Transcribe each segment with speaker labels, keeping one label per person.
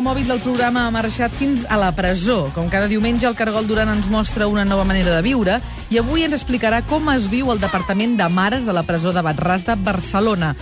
Speaker 1: la mòbil del programa ha marxat fins a la presó. Com cada diumenge, el Cargol Duran ens mostra una nova manera de viure i avui ens explicarà com es viu el Departament de Mares de la presó de Batràs de Barcelona.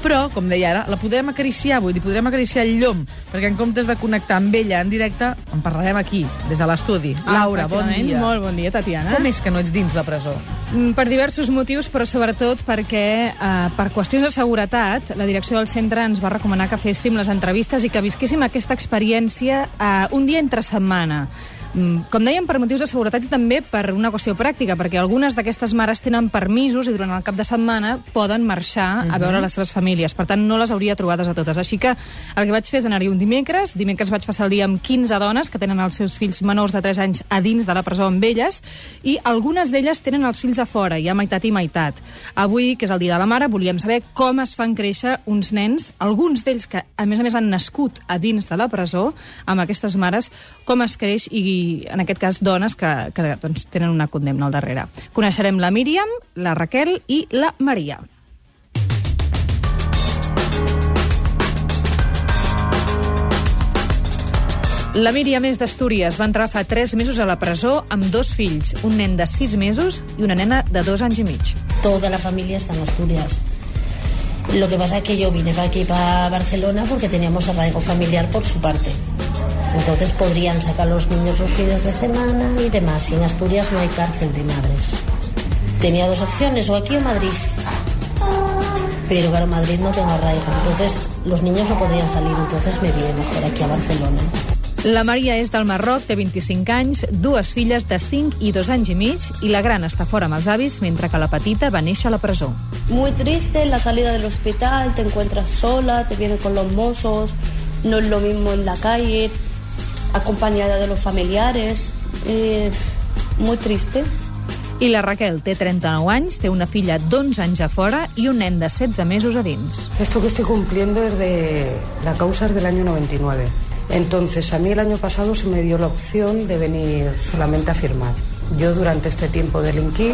Speaker 1: Però, com deia ara, la podrem acariciar avui, li podrem acariciar el llom, perquè en comptes de connectar amb ella en directe, en parlarem aquí, des de l'estudi. Laura, bon dia.
Speaker 2: Molt bon dia, Tatiana.
Speaker 1: Com és que no ets dins la presó?
Speaker 2: Mm, Per diversos motius, però sobretot perquè, eh, per qüestions de seguretat, la direcció del centre ens va recomanar que féssim les entrevistes i que visquéssim aquesta experiència eh, un dia entre setmana. Mm, Com dèiem, per motius de seguretat i també per una qüestió pràctica, perquè algunes d'aquestes mares tenen permisos i durant el cap de setmana poden marxar a veure les seves famílies. Per tant, no les hauria trobades a totes. Així que el que vaig fer és anar-hi un dimecres. Dimecres vaig passar el dia amb 15 dones que tenen els seus fills menors de 3 anys a dins de la presó amb elles i algunes d'elles tenen els fills a fora, ja meitat i meitat. Avui, que és el Dia de la Mare, volíem saber com es fan créixer uns nens, alguns d'ells que, a més a més, han nascut a dins de la presó, amb aquestes mares, com es creix i, en aquest cas, dones que, que doncs, tenen una condemna al darrere. Coneixerem la Míriam, la Raquel i la Maria. La Míriam és d'Astúries. Va entrar fa 3 mesos a la presó amb dos fills, un nen de 6 mesos i una nena de 2 anys i mig.
Speaker 3: toda la familia está en Asturias. Lo que pasa es que yo vine para aquí, para Barcelona, porque teníamos arraigo familiar por su parte. Entonces podrían sacar los niños los fines de semana y demás. Y en Asturias no hay cárcel de madres. Tenía dos opciones, o aquí o Madrid. Pero claro, Madrid no tengo arraigo. Entonces los niños no podrían salir. Entonces me vine mejor aquí a Barcelona.
Speaker 2: La Maria és del Marroc, té 25 anys, dues filles de 5 i 2 anys i mig, i la gran està fora amb els avis, mentre que la petita va néixer a la presó.
Speaker 4: Muy triste la salida del hospital, te encuentras sola, te vienen con los mozos, no es lo mismo en la calle, acompañada de los familiares, eh, muy triste.
Speaker 2: I la Raquel té 39 anys, té una filla d'11 anys a fora i un nen de 16 mesos a dins.
Speaker 5: Esto que estoy cumpliendo es de la causa del año 99. Entonces, a mí el año pasado se me dio la opción de venir solamente a firmar. Yo durante este tiempo delinquí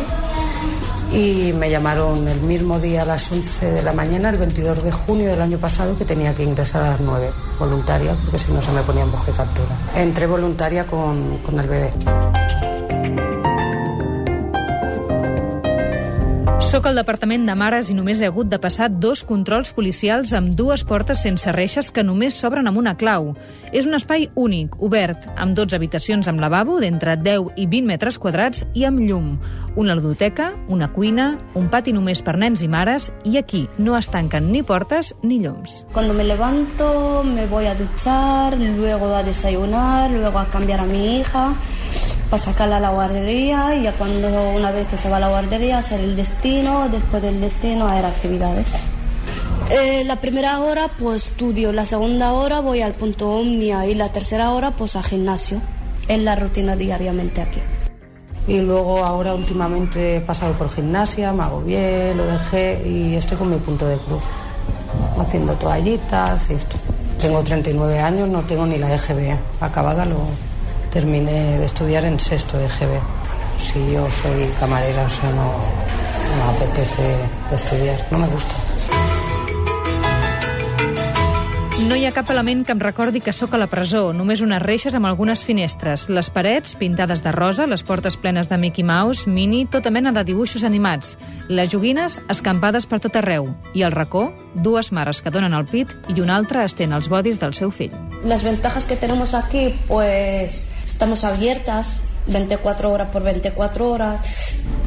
Speaker 5: y me llamaron el mismo día a las 11 de la mañana, el 22 de junio del año pasado, que tenía que ingresar a las 9, voluntaria, porque si no se me ponía en captura. Entré voluntaria con, con el bebé.
Speaker 2: Soc al Departament de Mares i només he hagut de passar dos controls policials amb dues portes sense reixes que només s'obren amb una clau. És un espai únic, obert, amb 12 habitacions amb lavabo d'entre 10 i 20 metres quadrats i amb llum, una ludoteca, una cuina, un pati només per nens i mares i aquí no es tanquen ni portes ni llums.
Speaker 4: Cuando me levanto, me voy a duchar, luego a desayunar, luego a cambiar a mi hija, para sacarla a la guardería y ya cuando una vez que se va a la guardería hacer el destino, después del destino hacer actividades. Eh, la primera hora pues estudio, la segunda hora voy al punto Omnia y la tercera hora pues a gimnasio. Es la rutina diariamente aquí.
Speaker 5: Y luego ahora últimamente he pasado por gimnasia, me agobié, lo dejé y estoy con mi punto de cruz, haciendo toallitas y esto. Tengo 39 años, no tengo ni la EGB acabada, lo terminé de estudiar en sexto de EGB. Si yo soy camarera, o sea, no, no me apetece estudiar, no me gusta.
Speaker 2: No hi ha cap element que em recordi que sóc a la presó, només unes reixes amb algunes finestres, les parets pintades de rosa, les portes plenes de Mickey Mouse, Minnie, tota mena de dibuixos animats, les joguines escampades per tot arreu, i al racó, dues mares que donen el pit i una altra estén els bodis del seu fill.
Speaker 4: Las ventajas que tenemos aquí, pues estamos abiertas 24 horas por 24 horas.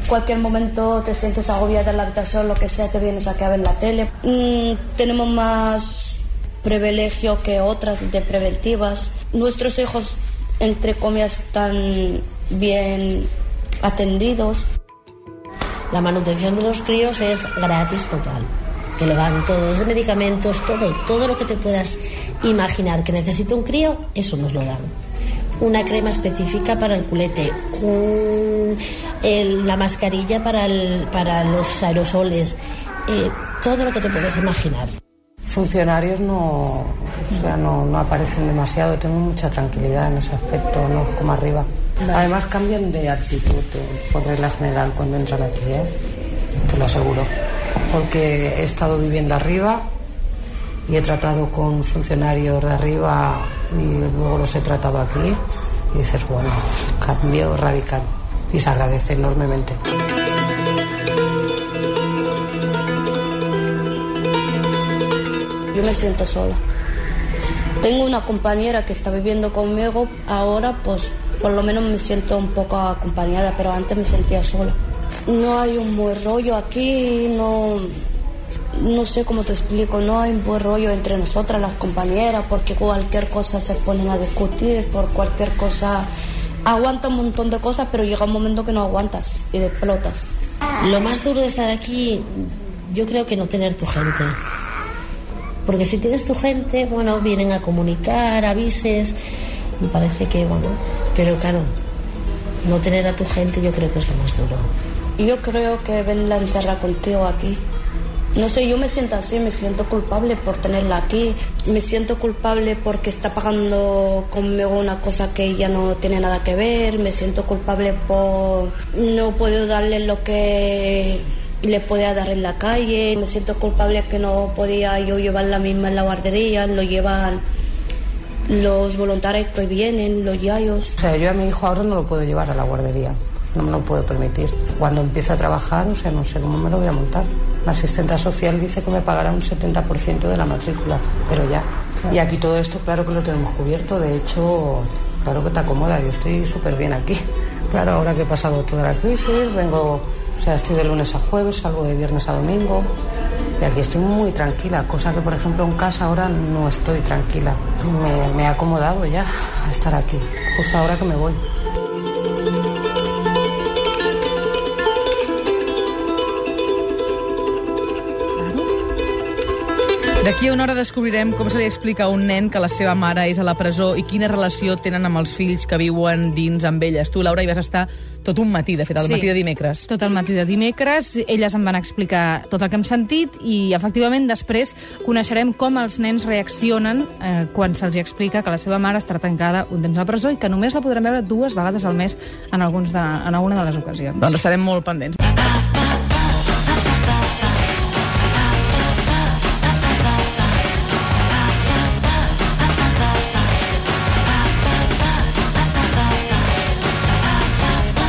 Speaker 4: Cualquier momento te sientes agobiada en la habitación, lo que sea, te vienes aquí a ver la tele. Mm, tenemos más privilegio que otras de preventivas. Nuestros hijos, entre comillas, están bien atendidos.
Speaker 3: La manutención de los críos es gratis total. Te lo dan todos, medicamentos, todo, todo lo que te puedas imaginar que necesita un crío, eso nos lo dan. Una crema específica para el culete, un- el- la mascarilla para, el- para los aerosoles, eh, todo lo que te puedes imaginar.
Speaker 5: Funcionarios no, o sea, no, no aparecen demasiado, tengo mucha tranquilidad en ese aspecto, no es como arriba. Además cambian de actitud eh, por regla general cuando entran aquí, ¿eh? te lo aseguro. Porque he estado viviendo arriba y he tratado con funcionarios de arriba y luego los he tratado aquí y dices, bueno, cambio radical y se agradece enormemente.
Speaker 4: Yo me siento sola. Tengo una compañera que está viviendo conmigo, ahora pues por lo menos me siento un poco acompañada, pero antes me sentía sola. No hay un buen rollo aquí, no, no sé cómo te explico, no hay un buen rollo entre nosotras, las compañeras, porque cualquier cosa se ponen a discutir, por cualquier cosa aguanta un montón de cosas, pero llega un momento que no aguantas y explotas.
Speaker 3: Lo más duro de estar aquí, yo creo que no tener tu gente. Porque si tienes tu gente, bueno, vienen a comunicar, avises, me parece que, bueno, pero claro, no tener a tu gente yo creo que es lo más duro.
Speaker 4: Yo creo que verla encerrada contigo aquí. No sé, yo me siento así, me siento culpable por tenerla aquí, me siento culpable porque está pagando conmigo una cosa que ella no tiene nada que ver, me siento culpable por no puedo darle lo que le podía dar en la calle, me siento culpable que no podía yo llevar la misma en la guardería, lo llevan los voluntarios que vienen, los yayos.
Speaker 5: O sea, yo a mi hijo ahora no lo puedo llevar a la guardería, no me lo puedo permitir. Cuando empiece a trabajar, o sea, no sé cómo me lo voy a montar. La asistenta social dice que me pagará un 70% de la matrícula, pero ya. Y aquí todo esto, claro que lo tenemos cubierto, de hecho, claro que te acomoda, yo estoy súper bien aquí. Claro, ahora que he pasado toda la crisis, vengo, o sea, estoy de lunes a jueves, salgo de viernes a domingo, y aquí estoy muy tranquila, cosa que por ejemplo en casa ahora no estoy tranquila. Me, me he acomodado ya a estar aquí, justo ahora que me voy.
Speaker 1: D'aquí a una hora descobrirem com se li explica a un nen que la seva mare és a la presó i quina relació tenen amb els fills que viuen dins amb elles. Tu, Laura, hi vas estar tot un matí, de fet, el
Speaker 2: Sí.
Speaker 1: matí de dimecres.
Speaker 2: Tot el matí de dimecres, elles em van explicar tot el que hem sentit i, efectivament, després coneixerem com els nens reaccionen eh, quan se'ls explica que la seva mare estarà tancada un temps a la presó i que només la podrem veure dues vegades al mes en, alguns de, en alguna de les ocasions.
Speaker 1: Doncs estarem molt pendents.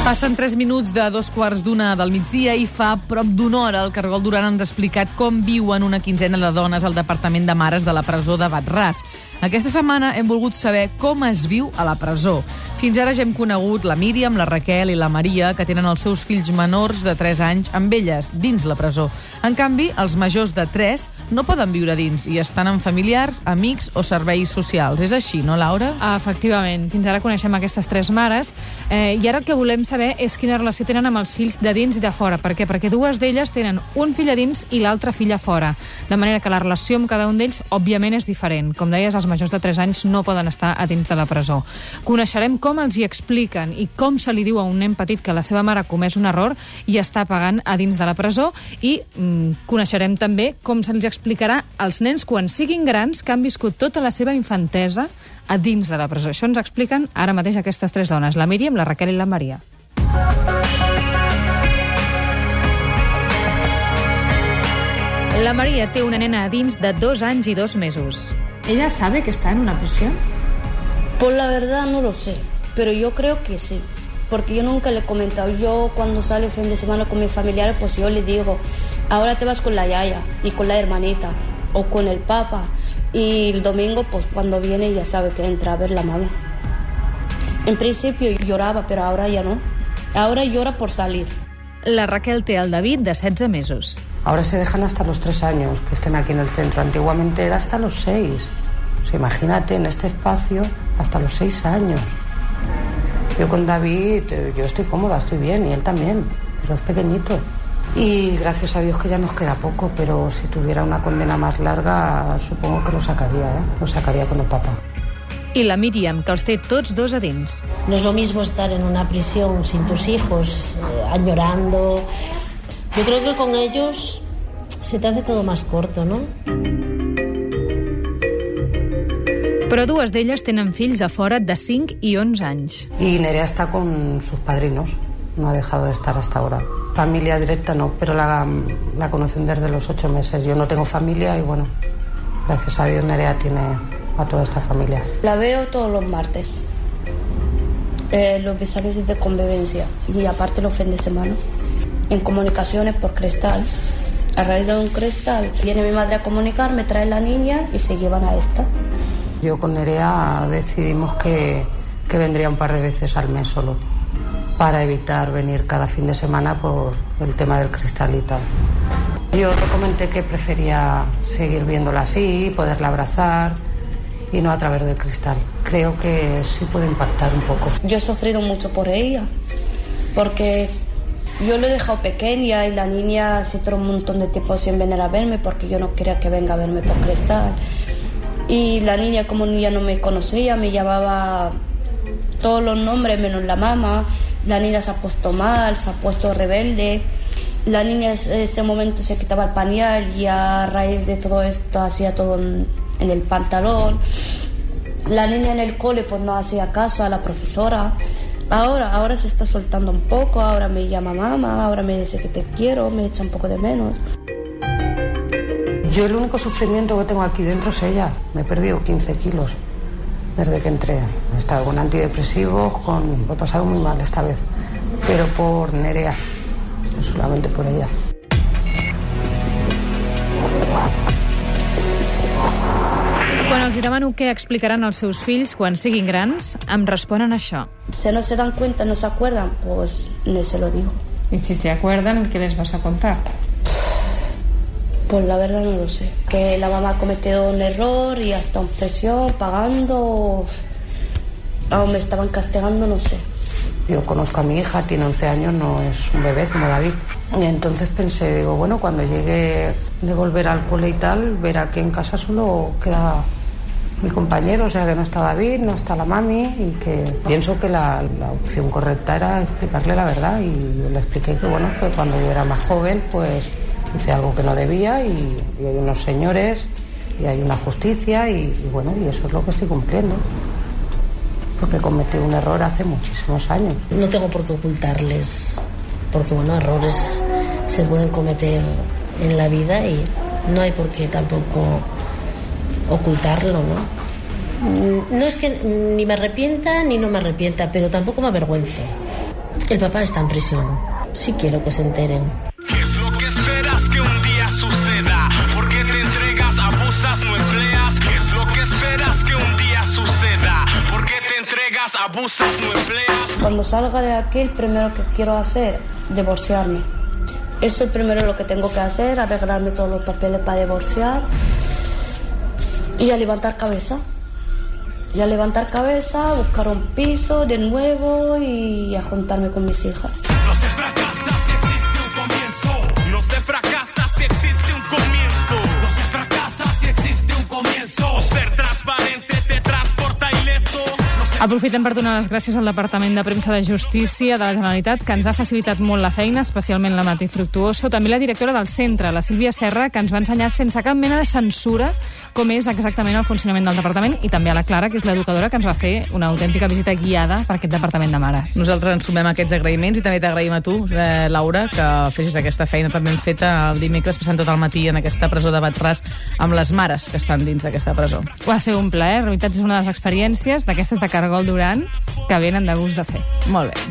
Speaker 1: Passen 3 minuts de dos quarts d'una del migdia i fa prop d'una hora el Cargol Duran ens ha explicat com viuen una quinzena de dones al Departament de Mares de la presó de Batràs. Aquesta setmana hem volgut saber com es viu a la presó. Fins ara ja hem conegut la Míriam, la Raquel i la Maria, que tenen els seus fills menors de 3 anys amb elles, dins la presó. En canvi, els majors de 3 no poden viure dins i estan amb familiars, amics o serveis socials. És així, no, Laura?
Speaker 2: Efectivament, fins ara coneixem aquestes tres mares eh, i ara el que volem saber és quina relació tenen amb els fills de dins i de fora. Per què? Perquè dues d'elles tenen un fill a dins i l'altre fill a fora. De manera que la relació amb cada un d'ells, òbviament, és diferent. Com deies, els majors de 3 anys no poden estar a dins de la presó. Coneixerem com els hi expliquen i com se li diu a un nen petit que la seva mare ha comès un error i està pagant a dins de la presó i mm, coneixerem també com se'ls explicarà als nens quan siguin grans que han viscut tota la seva infantesa a dins de la presó. Això ens expliquen ara mateix aquestes tres dones, la Míriam, la Raquel i la Maria. La Maria té una nena a dins de dos anys i dos mesos.
Speaker 6: ¿Ella sabe que está en una prisión?
Speaker 4: Pues la verdad no lo sé, pero yo creo que sí. Porque yo nunca le he comentado. Yo cuando sale el fin de semana con mis familiares, pues yo le digo, ahora te vas con la yaya y con la hermanita o con el papa. Y el domingo, pues cuando viene ya sabe que entra a ver la mamá. En principio lloraba, pero ahora ya no. Ahora llora por salir.
Speaker 2: La Raquel té el David, de 16 mesos.
Speaker 5: Ahora se dejan hasta los tres años que estén aquí en el centro. Antiguamente era hasta los seis. O sea, imagínate en este espacio hasta los seis años. Yo con David, eh, yo estoy cómoda, estoy bien, y él también, pero es pequeñito. Y gracias a Dios que ya nos queda poco, pero si tuviera una condena más larga, supongo que lo sacaría, ¿eh? Lo sacaría con el papá.
Speaker 2: I la Míriam, que els té tots dos a dins.
Speaker 3: No es lo mismo estar en una prisión sin tus hijos, eh, añorando. Yo creo que con ellos se te hace todo más corto, ¿no?
Speaker 2: Però dues d'elles tenen fills a fora de 5 i 11 anys.
Speaker 5: Y Nerea está con sus padrinos, no ha dejado de estar hasta ahora. Familia directa no, pero la, la conocen desde los ocho meses. Yo no tengo familia y bueno, gracias a Dios Nerea tiene a toda esta familia.
Speaker 4: La veo todos los martes. Eh, los mensajes de convivencia y aparte los fines de semana. En comunicaciones por cristal. A raíz de un cristal viene mi madre a comunicar, me trae la niña y se llevan a esta.
Speaker 5: Yo con Nerea decidimos que, que vendría un par de veces al mes solo para evitar venir cada fin de semana por el tema del cristal y tal. Yo le comenté que prefería seguir viéndola así, poderla abrazar y no a través del cristal. Creo que sí puede impactar un poco.
Speaker 4: Yo he sufrido mucho por ella, porque yo lo he dejado pequeña y la niña se tiró un montón de tiempo sin venir a verme porque yo no quería que venga a verme por cristal. Y la niña, como ya no me conocía, me llamaba todos los nombres menos la mamá. La niña se ha puesto mal, se ha puesto rebelde. La niña en ese momento se quitaba el pañal y a raíz de todo esto hacía todo en, en el pantalón. La niña en el cole pues no hacía caso a la profesora. Ahora, ahora se está soltando un poco, ahora me llama mamá, ahora me dice que te quiero, me echa un poco de menos.
Speaker 5: Yo el único sufrimiento que tengo aquí dentro es ella. Me he perdido 15 kilos desde que entré. He estado con antidepresivos, con... he pasado muy mal esta vez. Pero por Nerea, no solamente por ella.
Speaker 2: Quan els demano què explicaran als seus fills quan siguin grans, em responen això.
Speaker 4: Si no se dan cuenta, no se acuerdan, pues ni se lo digo.
Speaker 6: Y si se acuerdan, ¿qué les vas a contar?
Speaker 4: Pues la verdad no lo sé. Que la mamá ha cometido un error y hasta en presión, pagando. Aún me estaban castigando, no sé.
Speaker 5: Yo conozco a mi hija, tiene 11 años, no es un bebé como David. Y entonces pensé, digo, bueno, cuando llegue de volver al cole y tal, verá que en casa solo queda mi compañero, o sea que no está David, no está la mami y que pienso que la, la opción correcta era explicarle la verdad y le expliqué que bueno, que cuando yo era más joven pues hice algo que no debía y, y hay unos señores y hay una justicia y, y bueno, y eso es lo que estoy cumpliendo. Porque cometí un error hace muchísimos años.
Speaker 3: No tengo por qué ocultarles, porque bueno, errores se pueden cometer en la vida y no hay por qué tampoco ocultarlo, ¿no? Mm, No es que ni me arrepienta ni no me arrepienta, pero tampoco me avergüenzo. El papá está en prisión. Sí quiero que se enteren.
Speaker 7: ¿Qué es lo que esperas que un día suceda? ¿Por qué te entregas, abusas, no empleas? ¿Qué es lo que esperas que un día suceda? ¿Por qué te entregas, abusas, no empleas?
Speaker 4: Cuando salga de aquí, el primero que quiero hacer, divorciarme. Eso es primero lo que tengo que hacer, arreglarme todos los papeles para divorciar y a levantar cabeza. Y a levantar cabeza, buscar un piso de nuevo y a juntarme con mis hijas.
Speaker 7: No
Speaker 2: Aprofitem per donar les gràcies al Departament de Premsa de Justícia de la Generalitat, que ens ha facilitat molt la feina, especialment la Mati Fructuoso, també la directora del centre, la Sílvia Serra, que ens va ensenyar sense cap mena de censura com és exactament el funcionament del departament, i també a la Clara, que és l'educadora, que ens va fer una autèntica visita guiada per aquest departament de mares.
Speaker 1: Nosaltres ens sumem a aquests agraïments i també t'agraïm a tu, eh, Laura, que fessis aquesta feina també feta el dimecres passant tot el matí en aquesta presó de Batràs amb les mares que estan dins d'aquesta presó.
Speaker 2: Va ser un plaer, la veritat és una de les experiències d'aquestes de Cargol Duran que venen de gust de fer.
Speaker 1: Molt bé.